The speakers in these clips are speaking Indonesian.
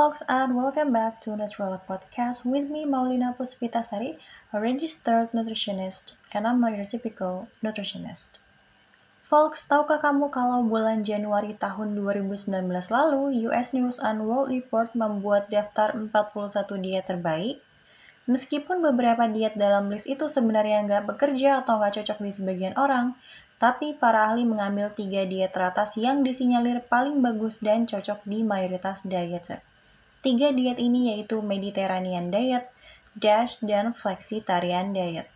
folks, and welcome back to Natural Podcast with me, Maulina Puspitasari, a registered nutritionist, and I'm not your typical nutritionist. Folks, tahukah kamu kalau bulan Januari tahun 2019 lalu, US News and World Report membuat daftar 41 diet terbaik? Meskipun beberapa diet dalam list itu sebenarnya nggak bekerja atau nggak cocok di sebagian orang, tapi para ahli mengambil tiga diet teratas yang disinyalir paling bagus dan cocok di mayoritas dieter. Tiga diet ini yaitu Mediterranean Diet, DASH, dan Flexitarian Diet.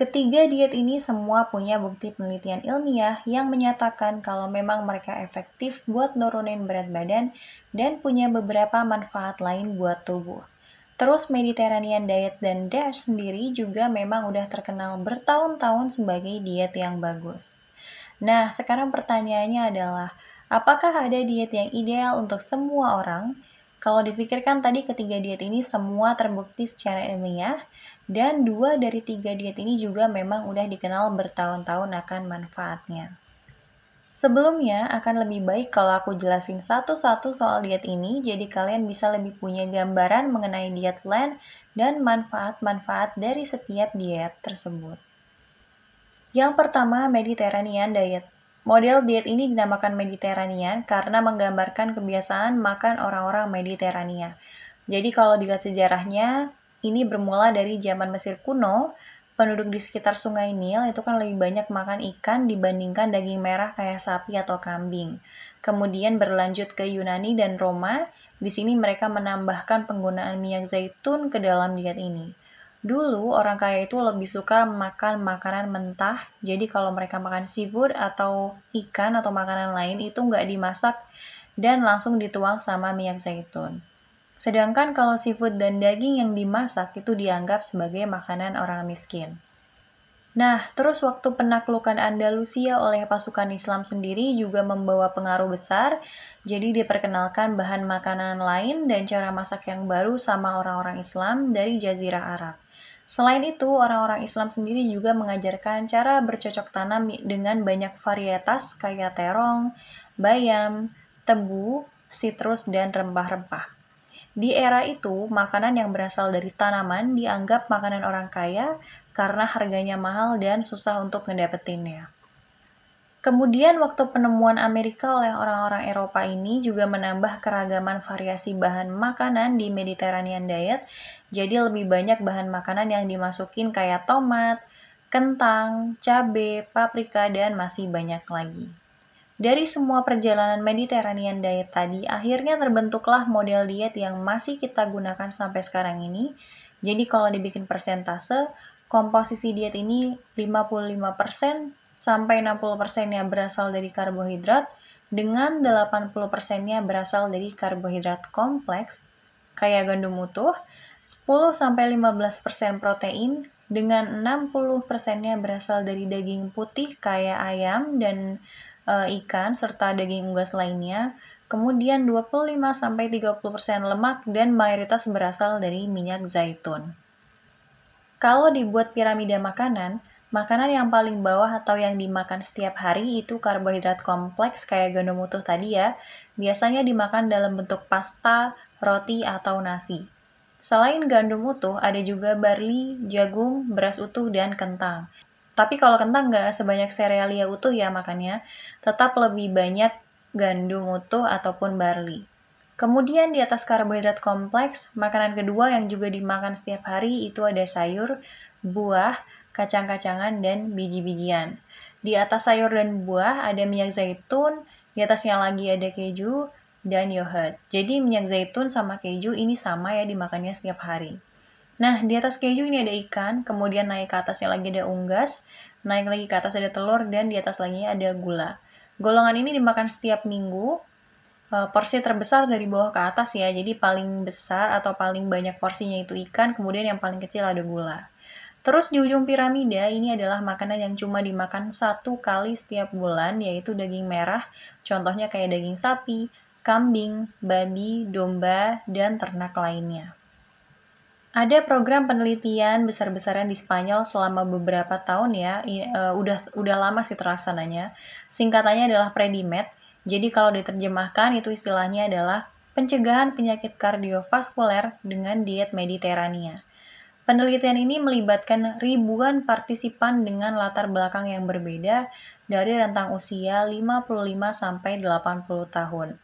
Ketiga diet ini semua punya bukti penelitian ilmiah yang menyatakan kalau memang mereka efektif buat nurunin berat badan dan punya beberapa manfaat lain buat tubuh. Terus Mediterranean Diet dan DASH sendiri juga memang udah terkenal bertahun-tahun sebagai diet yang bagus. Nah, sekarang pertanyaannya adalah, apakah ada diet yang ideal untuk semua orang? Kalau dipikirkan tadi ketiga diet ini semua terbukti secara ilmiah, dan dua dari tiga diet ini juga memang udah dikenal bertahun-tahun akan manfaatnya. Sebelumnya, akan lebih baik kalau aku jelasin satu-satu soal diet ini, jadi kalian bisa lebih punya gambaran mengenai diet plan dan manfaat-manfaat dari setiap diet tersebut. Yang pertama, Mediterranean Diet. Model diet ini dinamakan Mediterranean karena menggambarkan kebiasaan makan orang-orang Mediterania. Jadi kalau dilihat sejarahnya, ini bermula dari zaman Mesir kuno, penduduk di sekitar sungai Nil itu kan lebih banyak makan ikan dibandingkan daging merah kayak sapi atau kambing. Kemudian berlanjut ke Yunani dan Roma, di sini mereka menambahkan penggunaan minyak zaitun ke dalam diet ini. Dulu orang kaya itu lebih suka makan makanan mentah, jadi kalau mereka makan seafood atau ikan atau makanan lain itu nggak dimasak dan langsung dituang sama minyak zaitun. Sedangkan kalau seafood dan daging yang dimasak itu dianggap sebagai makanan orang miskin. Nah, terus waktu penaklukan Andalusia oleh pasukan Islam sendiri juga membawa pengaruh besar, jadi diperkenalkan bahan makanan lain dan cara masak yang baru sama orang-orang Islam dari Jazirah Arab. Selain itu, orang-orang Islam sendiri juga mengajarkan cara bercocok tanam dengan banyak varietas kayak terong, bayam, tebu, sitrus, dan rempah-rempah. Di era itu, makanan yang berasal dari tanaman dianggap makanan orang kaya karena harganya mahal dan susah untuk ngedapetinnya. Kemudian waktu penemuan Amerika oleh orang-orang Eropa ini juga menambah keragaman variasi bahan makanan di Mediterranean Diet, jadi lebih banyak bahan makanan yang dimasukin kayak tomat, kentang, cabai, paprika, dan masih banyak lagi. Dari semua perjalanan Mediterranean diet tadi, akhirnya terbentuklah model diet yang masih kita gunakan sampai sekarang ini. Jadi kalau dibikin persentase, komposisi diet ini 55% sampai 60%-nya berasal dari karbohidrat, dengan 80%-nya berasal dari karbohidrat kompleks, kayak gandum utuh, 10 sampai 15% protein, dengan 60%-nya berasal dari daging putih kayak ayam dan uh, ikan serta daging unggas lainnya. Kemudian 25-30% lemak dan mayoritas berasal dari minyak zaitun. Kalau dibuat piramida makanan, makanan yang paling bawah atau yang dimakan setiap hari itu karbohidrat kompleks kayak gandum utuh tadi ya, biasanya dimakan dalam bentuk pasta, roti, atau nasi. Selain gandum utuh, ada juga barley, jagung, beras utuh, dan kentang. Tapi kalau kentang nggak sebanyak serealia utuh ya makannya, tetap lebih banyak gandum utuh ataupun barley. Kemudian di atas karbohidrat kompleks, makanan kedua yang juga dimakan setiap hari itu ada sayur, buah, kacang-kacangan, dan biji-bijian. Di atas sayur dan buah ada minyak zaitun, di atasnya lagi ada keju, dan yogurt. Jadi minyak zaitun sama keju ini sama ya dimakannya setiap hari. Nah, di atas keju ini ada ikan, kemudian naik ke atasnya lagi ada unggas, naik lagi ke atas ada telur, dan di atas lagi ada gula. Golongan ini dimakan setiap minggu, e, porsi terbesar dari bawah ke atas ya, jadi paling besar atau paling banyak porsinya itu ikan, kemudian yang paling kecil ada gula. Terus di ujung piramida ini adalah makanan yang cuma dimakan satu kali setiap bulan, yaitu daging merah, contohnya kayak daging sapi, kambing, babi, domba, dan ternak lainnya. Ada program penelitian besar-besaran di Spanyol selama beberapa tahun ya, uh, udah udah lama sih terlaksananya. Singkatannya adalah Predimed. Jadi kalau diterjemahkan itu istilahnya adalah pencegahan penyakit kardiovaskuler dengan diet Mediterania. Penelitian ini melibatkan ribuan partisipan dengan latar belakang yang berbeda dari rentang usia 55 sampai 80 tahun.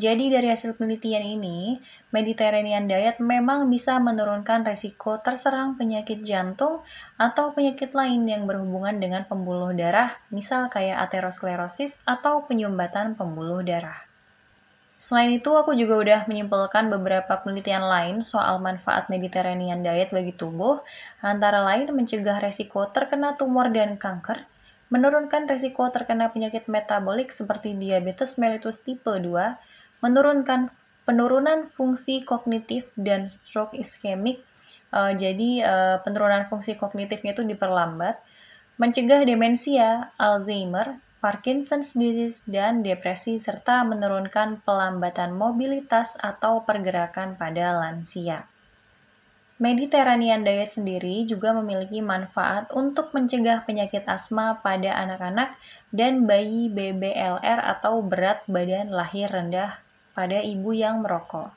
Jadi dari hasil penelitian ini, Mediterranean diet memang bisa menurunkan resiko terserang penyakit jantung atau penyakit lain yang berhubungan dengan pembuluh darah, misal kayak aterosklerosis atau penyumbatan pembuluh darah. Selain itu, aku juga udah menyimpulkan beberapa penelitian lain soal manfaat Mediterranean diet bagi tubuh, antara lain mencegah resiko terkena tumor dan kanker, menurunkan resiko terkena penyakit metabolik seperti diabetes mellitus tipe 2, menurunkan penurunan fungsi kognitif dan stroke iskemik. Uh, jadi uh, penurunan fungsi kognitifnya itu diperlambat, mencegah demensia, Alzheimer, Parkinson's disease, dan depresi, serta menurunkan pelambatan mobilitas atau pergerakan pada lansia. Mediterranean diet sendiri juga memiliki manfaat untuk mencegah penyakit asma pada anak-anak dan bayi BBLR atau berat badan lahir rendah pada ibu yang merokok.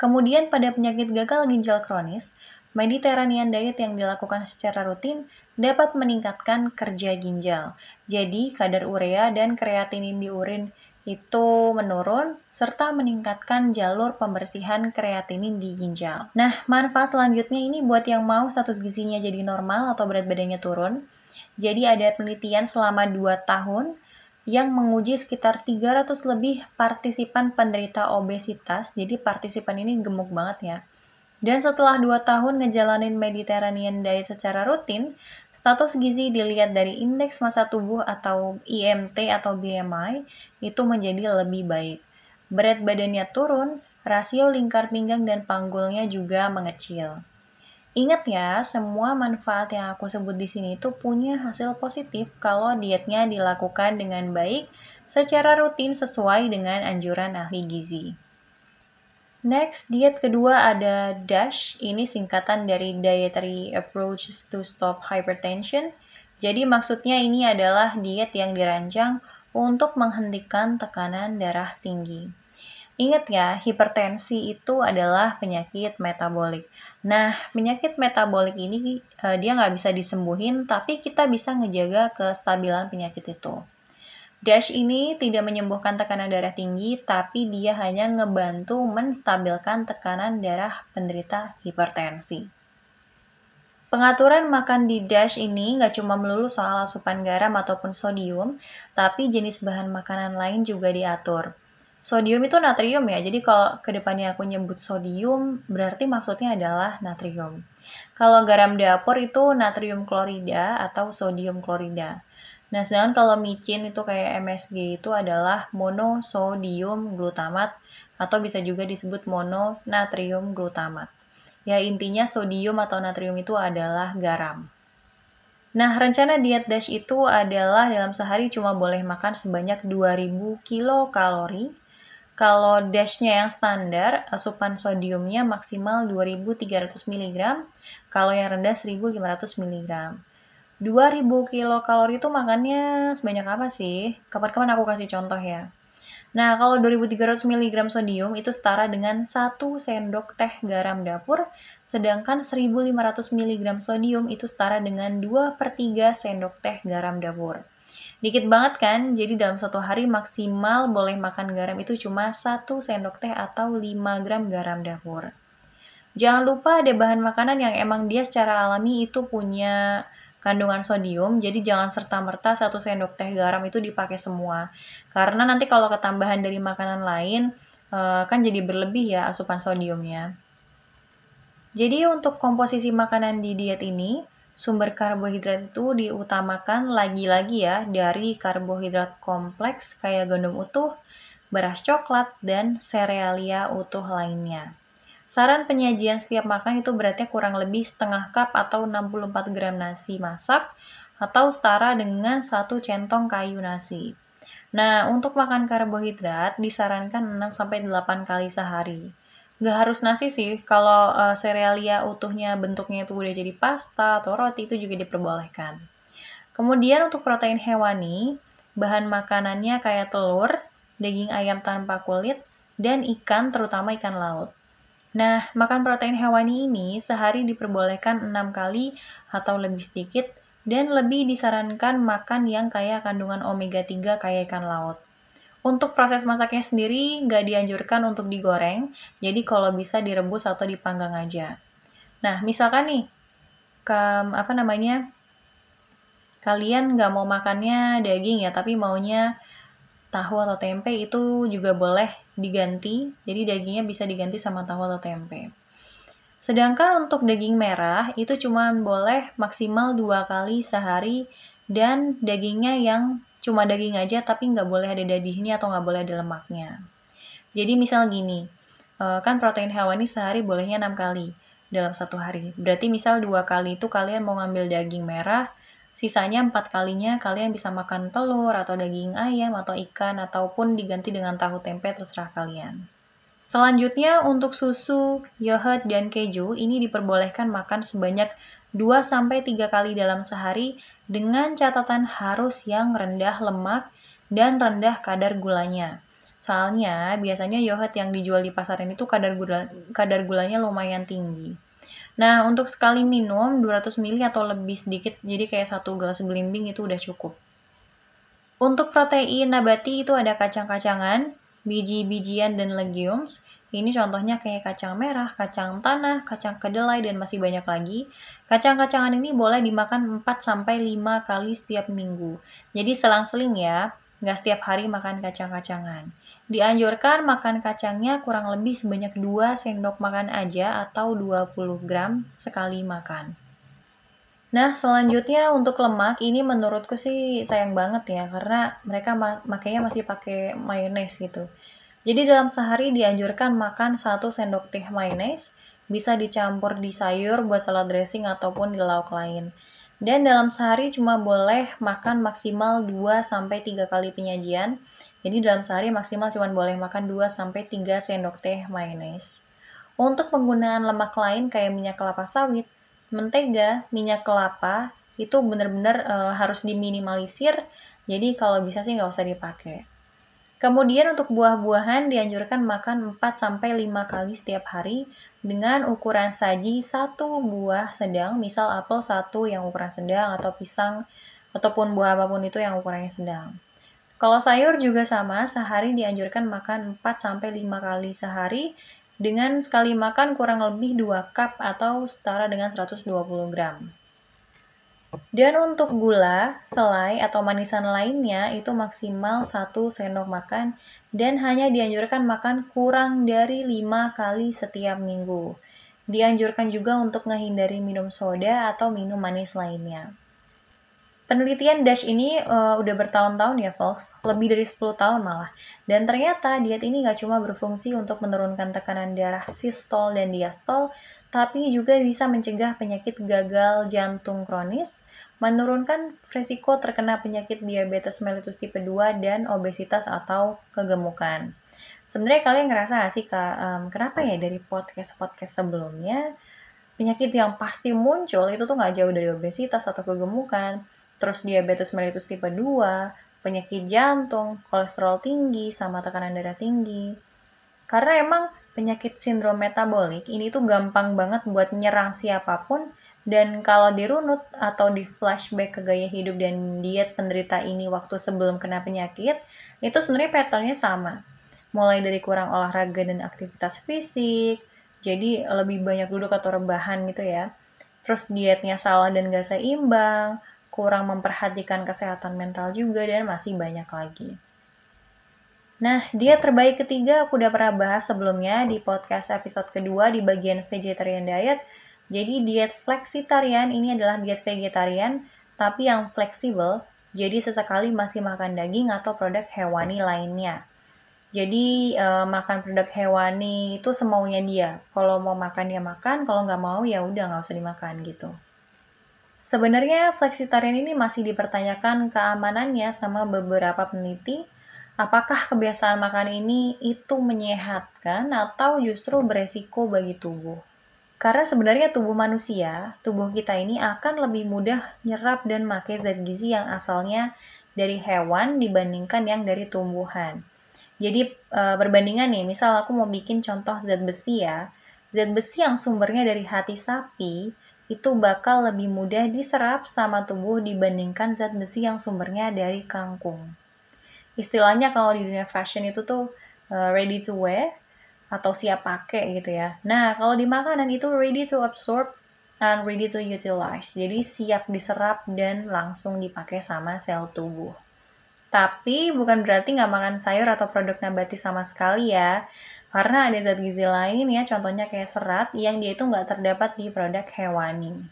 Kemudian pada penyakit gagal ginjal kronis, Mediterranean diet yang dilakukan secara rutin dapat meningkatkan kerja ginjal. Jadi, kadar urea dan kreatinin di urin itu menurun serta meningkatkan jalur pembersihan kreatinin di ginjal. Nah, manfaat selanjutnya ini buat yang mau status gizinya jadi normal atau berat badannya turun. Jadi ada penelitian selama 2 tahun yang menguji sekitar 300 lebih partisipan penderita obesitas. Jadi partisipan ini gemuk banget ya. Dan setelah 2 tahun ngejalanin Mediterranean diet secara rutin, status gizi dilihat dari indeks massa tubuh atau IMT atau BMI itu menjadi lebih baik. Berat badannya turun, rasio lingkar pinggang dan panggulnya juga mengecil. Ingat ya, semua manfaat yang aku sebut di sini itu punya hasil positif kalau dietnya dilakukan dengan baik secara rutin sesuai dengan anjuran ahli gizi. Next, diet kedua ada DASH. Ini singkatan dari Dietary Approaches to Stop Hypertension. Jadi maksudnya ini adalah diet yang dirancang untuk menghentikan tekanan darah tinggi. Ingat ya, hipertensi itu adalah penyakit metabolik. Nah, penyakit metabolik ini uh, dia nggak bisa disembuhin, tapi kita bisa ngejaga kestabilan penyakit itu. DASH ini tidak menyembuhkan tekanan darah tinggi, tapi dia hanya ngebantu menstabilkan tekanan darah penderita hipertensi. Pengaturan makan di DASH ini nggak cuma melulu soal asupan garam ataupun sodium, tapi jenis bahan makanan lain juga diatur. Sodium itu natrium ya, jadi kalau ke depannya aku nyebut sodium, berarti maksudnya adalah natrium. Kalau garam dapur itu natrium klorida atau sodium klorida. Nah, sedangkan kalau micin itu kayak MSG itu adalah monosodium glutamat atau bisa juga disebut mononatrium glutamat. Ya, intinya sodium atau natrium itu adalah garam. Nah, rencana diet DASH itu adalah dalam sehari cuma boleh makan sebanyak 2000 kilokalori kalau dashnya yang standar, asupan sodiumnya maksimal 2300 mg, kalau yang rendah 1500 mg. 2000 kilokalori itu makannya sebanyak apa sih? Kapan-kapan aku kasih contoh ya. Nah, kalau 2300 mg sodium itu setara dengan 1 sendok teh garam dapur, sedangkan 1500 mg sodium itu setara dengan 2 per 3 sendok teh garam dapur. Dikit banget kan, jadi dalam satu hari maksimal boleh makan garam itu cuma 1 sendok teh atau 5 gram garam dapur. Jangan lupa ada bahan makanan yang emang dia secara alami itu punya kandungan sodium, jadi jangan serta-merta 1 sendok teh garam itu dipakai semua. Karena nanti kalau ketambahan dari makanan lain, eh, kan jadi berlebih ya asupan sodiumnya. Jadi untuk komposisi makanan di diet ini, sumber karbohidrat itu diutamakan lagi-lagi ya dari karbohidrat kompleks kayak gandum utuh, beras coklat, dan serealia utuh lainnya. Saran penyajian setiap makan itu beratnya kurang lebih setengah cup atau 64 gram nasi masak atau setara dengan satu centong kayu nasi. Nah, untuk makan karbohidrat disarankan 6-8 kali sehari nggak harus nasi sih kalau uh, serealia utuhnya bentuknya itu udah jadi pasta atau roti itu juga diperbolehkan kemudian untuk protein hewani bahan makanannya kayak telur daging ayam tanpa kulit dan ikan, terutama ikan laut. Nah, makan protein hewani ini sehari diperbolehkan 6 kali atau lebih sedikit, dan lebih disarankan makan yang kaya kandungan omega 3 kayak ikan laut. Untuk proses masaknya sendiri, nggak dianjurkan untuk digoreng, jadi kalau bisa direbus atau dipanggang aja. Nah, misalkan nih, ke, apa namanya, kalian nggak mau makannya daging ya, tapi maunya tahu atau tempe itu juga boleh diganti, jadi dagingnya bisa diganti sama tahu atau tempe. Sedangkan untuk daging merah itu cuma boleh maksimal dua kali sehari dan dagingnya yang cuma daging aja tapi nggak boleh ada dagingnya atau nggak boleh ada lemaknya. Jadi misal gini, eh, kan protein hewani sehari bolehnya enam kali dalam satu hari. Berarti misal dua kali itu kalian mau ngambil daging merah, sisanya empat kalinya kalian bisa makan telur atau daging ayam atau ikan ataupun diganti dengan tahu tempe terserah kalian. Selanjutnya untuk susu, yogurt, dan keju ini diperbolehkan makan sebanyak 2-3 kali dalam sehari dengan catatan harus yang rendah lemak dan rendah kadar gulanya. Soalnya biasanya yogurt yang dijual di pasaran itu kadar gula kadar gulanya lumayan tinggi. Nah, untuk sekali minum 200 ml atau lebih sedikit, jadi kayak satu gelas belimbing itu udah cukup. Untuk protein nabati itu ada kacang-kacangan, biji-bijian dan legumes. Ini contohnya kayak kacang merah, kacang tanah, kacang kedelai, dan masih banyak lagi. Kacang-kacangan ini boleh dimakan 4-5 kali setiap minggu. Jadi selang-seling ya, nggak setiap hari makan kacang-kacangan. Dianjurkan makan kacangnya kurang lebih sebanyak 2 sendok makan aja atau 20 gram sekali makan. Nah, selanjutnya untuk lemak ini menurutku sih sayang banget ya karena mereka ma makanya masih pakai mayones gitu. Jadi dalam sehari dianjurkan makan 1 sendok teh mayones, bisa dicampur di sayur buat salad dressing ataupun di lauk lain. Dan dalam sehari cuma boleh makan maksimal 2 sampai 3 kali penyajian. Jadi dalam sehari maksimal cuma boleh makan 2 sampai 3 sendok teh mayones. Untuk penggunaan lemak lain kayak minyak kelapa sawit, mentega, minyak kelapa itu benar-benar e, harus diminimalisir. Jadi kalau bisa sih nggak usah dipakai. Kemudian untuk buah-buahan dianjurkan makan 4 sampai 5 kali setiap hari dengan ukuran saji satu buah sedang, misal apel satu yang ukuran sedang atau pisang ataupun buah apa pun itu yang ukurannya sedang. Kalau sayur juga sama, sehari dianjurkan makan 4 sampai 5 kali sehari dengan sekali makan kurang lebih 2 cup atau setara dengan 120 gram. Dan untuk gula, selai, atau manisan lainnya itu maksimal 1 sendok makan dan hanya dianjurkan makan kurang dari 5 kali setiap minggu. Dianjurkan juga untuk menghindari minum soda atau minum manis lainnya. Penelitian DASH ini uh, udah bertahun-tahun ya, folks, lebih dari 10 tahun malah. Dan ternyata diet ini nggak cuma berfungsi untuk menurunkan tekanan darah sistol dan diastol, tapi juga bisa mencegah penyakit gagal jantung kronis, menurunkan resiko terkena penyakit diabetes mellitus tipe 2 dan obesitas atau kegemukan. Sebenarnya kalian ngerasa gak sih, Kak, um, kenapa ya dari podcast-podcast sebelumnya, penyakit yang pasti muncul itu tuh nggak jauh dari obesitas atau kegemukan terus diabetes mellitus tipe 2, penyakit jantung, kolesterol tinggi, sama tekanan darah tinggi. Karena emang penyakit sindrom metabolik ini tuh gampang banget buat nyerang siapa pun dan kalau dirunut atau di flashback ke gaya hidup dan diet penderita ini waktu sebelum kena penyakit, itu sebenarnya patternnya sama. Mulai dari kurang olahraga dan aktivitas fisik, jadi lebih banyak duduk atau rebahan gitu ya. Terus dietnya salah dan gak seimbang, kurang memperhatikan kesehatan mental juga, dan masih banyak lagi. Nah, diet terbaik ketiga aku udah pernah bahas sebelumnya di podcast episode kedua di bagian vegetarian diet. Jadi diet flexitarian ini adalah diet vegetarian tapi yang fleksibel, jadi sesekali masih makan daging atau produk hewani lainnya. Jadi e, makan produk hewani itu semaunya dia. Kalau mau makan ya makan, kalau nggak mau ya udah nggak usah dimakan gitu. Sebenarnya flexitarian ini masih dipertanyakan keamanannya sama beberapa peneliti. Apakah kebiasaan makan ini itu menyehatkan atau justru beresiko bagi tubuh? Karena sebenarnya tubuh manusia, tubuh kita ini akan lebih mudah nyerap dan makai zat gizi yang asalnya dari hewan dibandingkan yang dari tumbuhan. Jadi e, perbandingan nih, misal aku mau bikin contoh zat besi ya. Zat besi yang sumbernya dari hati sapi itu bakal lebih mudah diserap sama tubuh dibandingkan zat besi yang sumbernya dari kangkung. Istilahnya kalau di dunia fashion itu tuh e, ready to wear atau siap pakai gitu ya. Nah, kalau di makanan itu ready to absorb and ready to utilize. Jadi siap diserap dan langsung dipakai sama sel tubuh. Tapi bukan berarti nggak makan sayur atau produk nabati sama sekali ya. Karena ada zat gizi lain ya, contohnya kayak serat yang dia itu nggak terdapat di produk hewani.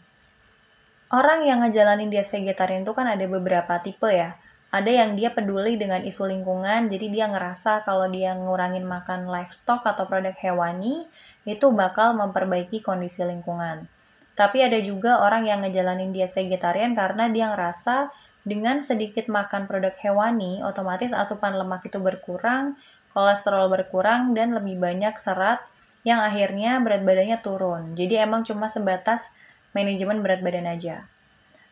Orang yang ngejalanin diet vegetarian itu kan ada beberapa tipe ya. Ada yang dia peduli dengan isu lingkungan, jadi dia ngerasa kalau dia ngurangin makan livestock atau produk hewani, itu bakal memperbaiki kondisi lingkungan. Tapi ada juga orang yang ngejalanin diet vegetarian karena dia ngerasa dengan sedikit makan produk hewani, otomatis asupan lemak itu berkurang, kolesterol berkurang, dan lebih banyak serat yang akhirnya berat badannya turun. Jadi emang cuma sebatas manajemen berat badan aja.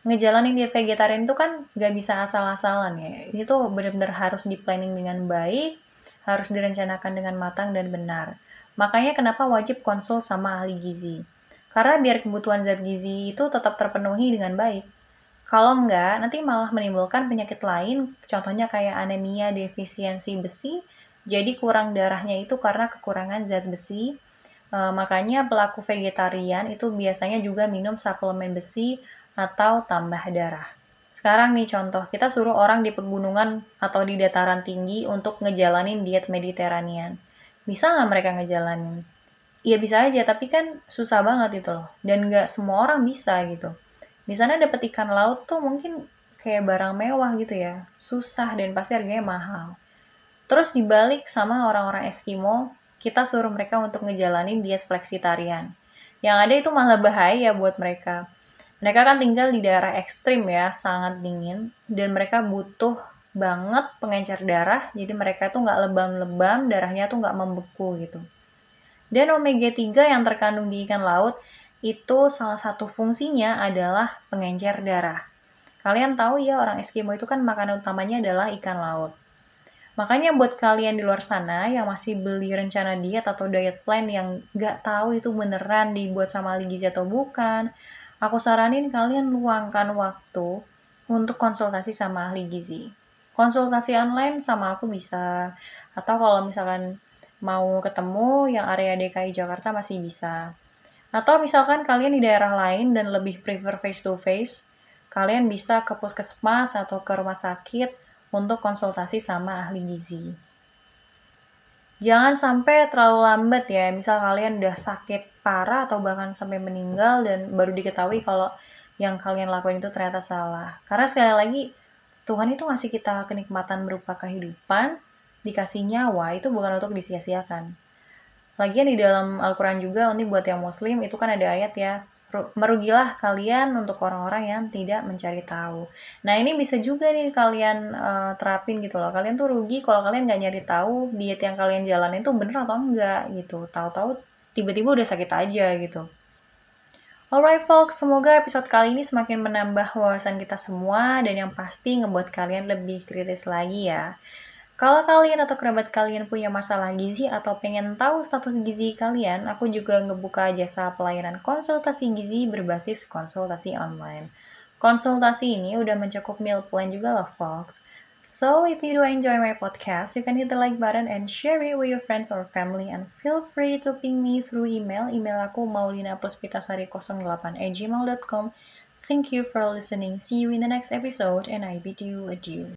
Ngejalanin diet vegetarian itu kan gak bisa asal-asalan ya. Ini tuh benar-benar harus di planning dengan baik, harus direncanakan dengan matang dan benar. Makanya kenapa wajib konsul sama ahli gizi. Karena biar kebutuhan zat gizi itu tetap terpenuhi dengan baik. Kalau enggak, nanti malah menimbulkan penyakit lain, contohnya kayak anemia defisiensi besi, jadi kurang darahnya itu karena kekurangan zat besi. E, makanya pelaku vegetarian itu biasanya juga minum suplemen besi atau tambah darah. Sekarang nih contoh, kita suruh orang di pegunungan atau di dataran tinggi untuk ngejalanin diet Mediterranean. Bisa nggak mereka ngejalanin? Iya bisa aja, tapi kan susah banget itu loh. Dan nggak semua orang bisa gitu di sana dapat ikan laut tuh mungkin kayak barang mewah gitu ya susah dan pasti harganya mahal terus dibalik sama orang-orang Eskimo kita suruh mereka untuk ngejalanin diet fleksitarian yang ada itu malah bahaya buat mereka mereka kan tinggal di daerah ekstrim ya sangat dingin dan mereka butuh banget pengencer darah jadi mereka tuh nggak lebam-lebam darahnya tuh nggak membeku gitu dan omega 3 yang terkandung di ikan laut itu salah satu fungsinya adalah pengencer darah. Kalian tahu ya orang Eskimo itu kan makanan utamanya adalah ikan laut. Makanya buat kalian di luar sana yang masih beli rencana diet atau diet plan yang nggak tahu itu beneran dibuat sama ahli gizi atau bukan, aku saranin kalian luangkan waktu untuk konsultasi sama ahli gizi. Konsultasi online sama aku bisa, atau kalau misalkan mau ketemu yang area DKI Jakarta masih bisa. Atau misalkan kalian di daerah lain dan lebih prefer face to face, kalian bisa ke puskesmas atau ke rumah sakit untuk konsultasi sama ahli gizi. Jangan sampai terlalu lambat ya, misal kalian udah sakit parah atau bahkan sampai meninggal dan baru diketahui kalau yang kalian lakuin itu ternyata salah. Karena sekali lagi, Tuhan itu ngasih kita kenikmatan berupa kehidupan, dikasih nyawa, itu bukan untuk disia-siakan. Lagian di dalam Al-Quran juga, ini buat yang muslim, itu kan ada ayat ya, merugilah kalian untuk orang-orang yang tidak mencari tahu. Nah ini bisa juga nih kalian uh, terapin gitu loh. Kalian tuh rugi kalau kalian nggak nyari tahu diet yang kalian jalanin tuh bener atau enggak gitu. Tahu-tahu tiba-tiba udah sakit aja gitu. Alright folks, semoga episode kali ini semakin menambah wawasan kita semua dan yang pasti ngebuat kalian lebih kritis lagi ya. Kalau kalian atau kerabat kalian punya masalah gizi atau pengen tahu status gizi kalian, aku juga ngebuka jasa pelayanan konsultasi gizi berbasis konsultasi online. Konsultasi ini udah mencakup meal plan juga loh, folks. So, if you do enjoy my podcast, you can hit the like button and share it with your friends or family and feel free to ping me through email. Email aku maulinapuspitasari08 at gmail.com. Thank you for listening. See you in the next episode and I bid you adieu.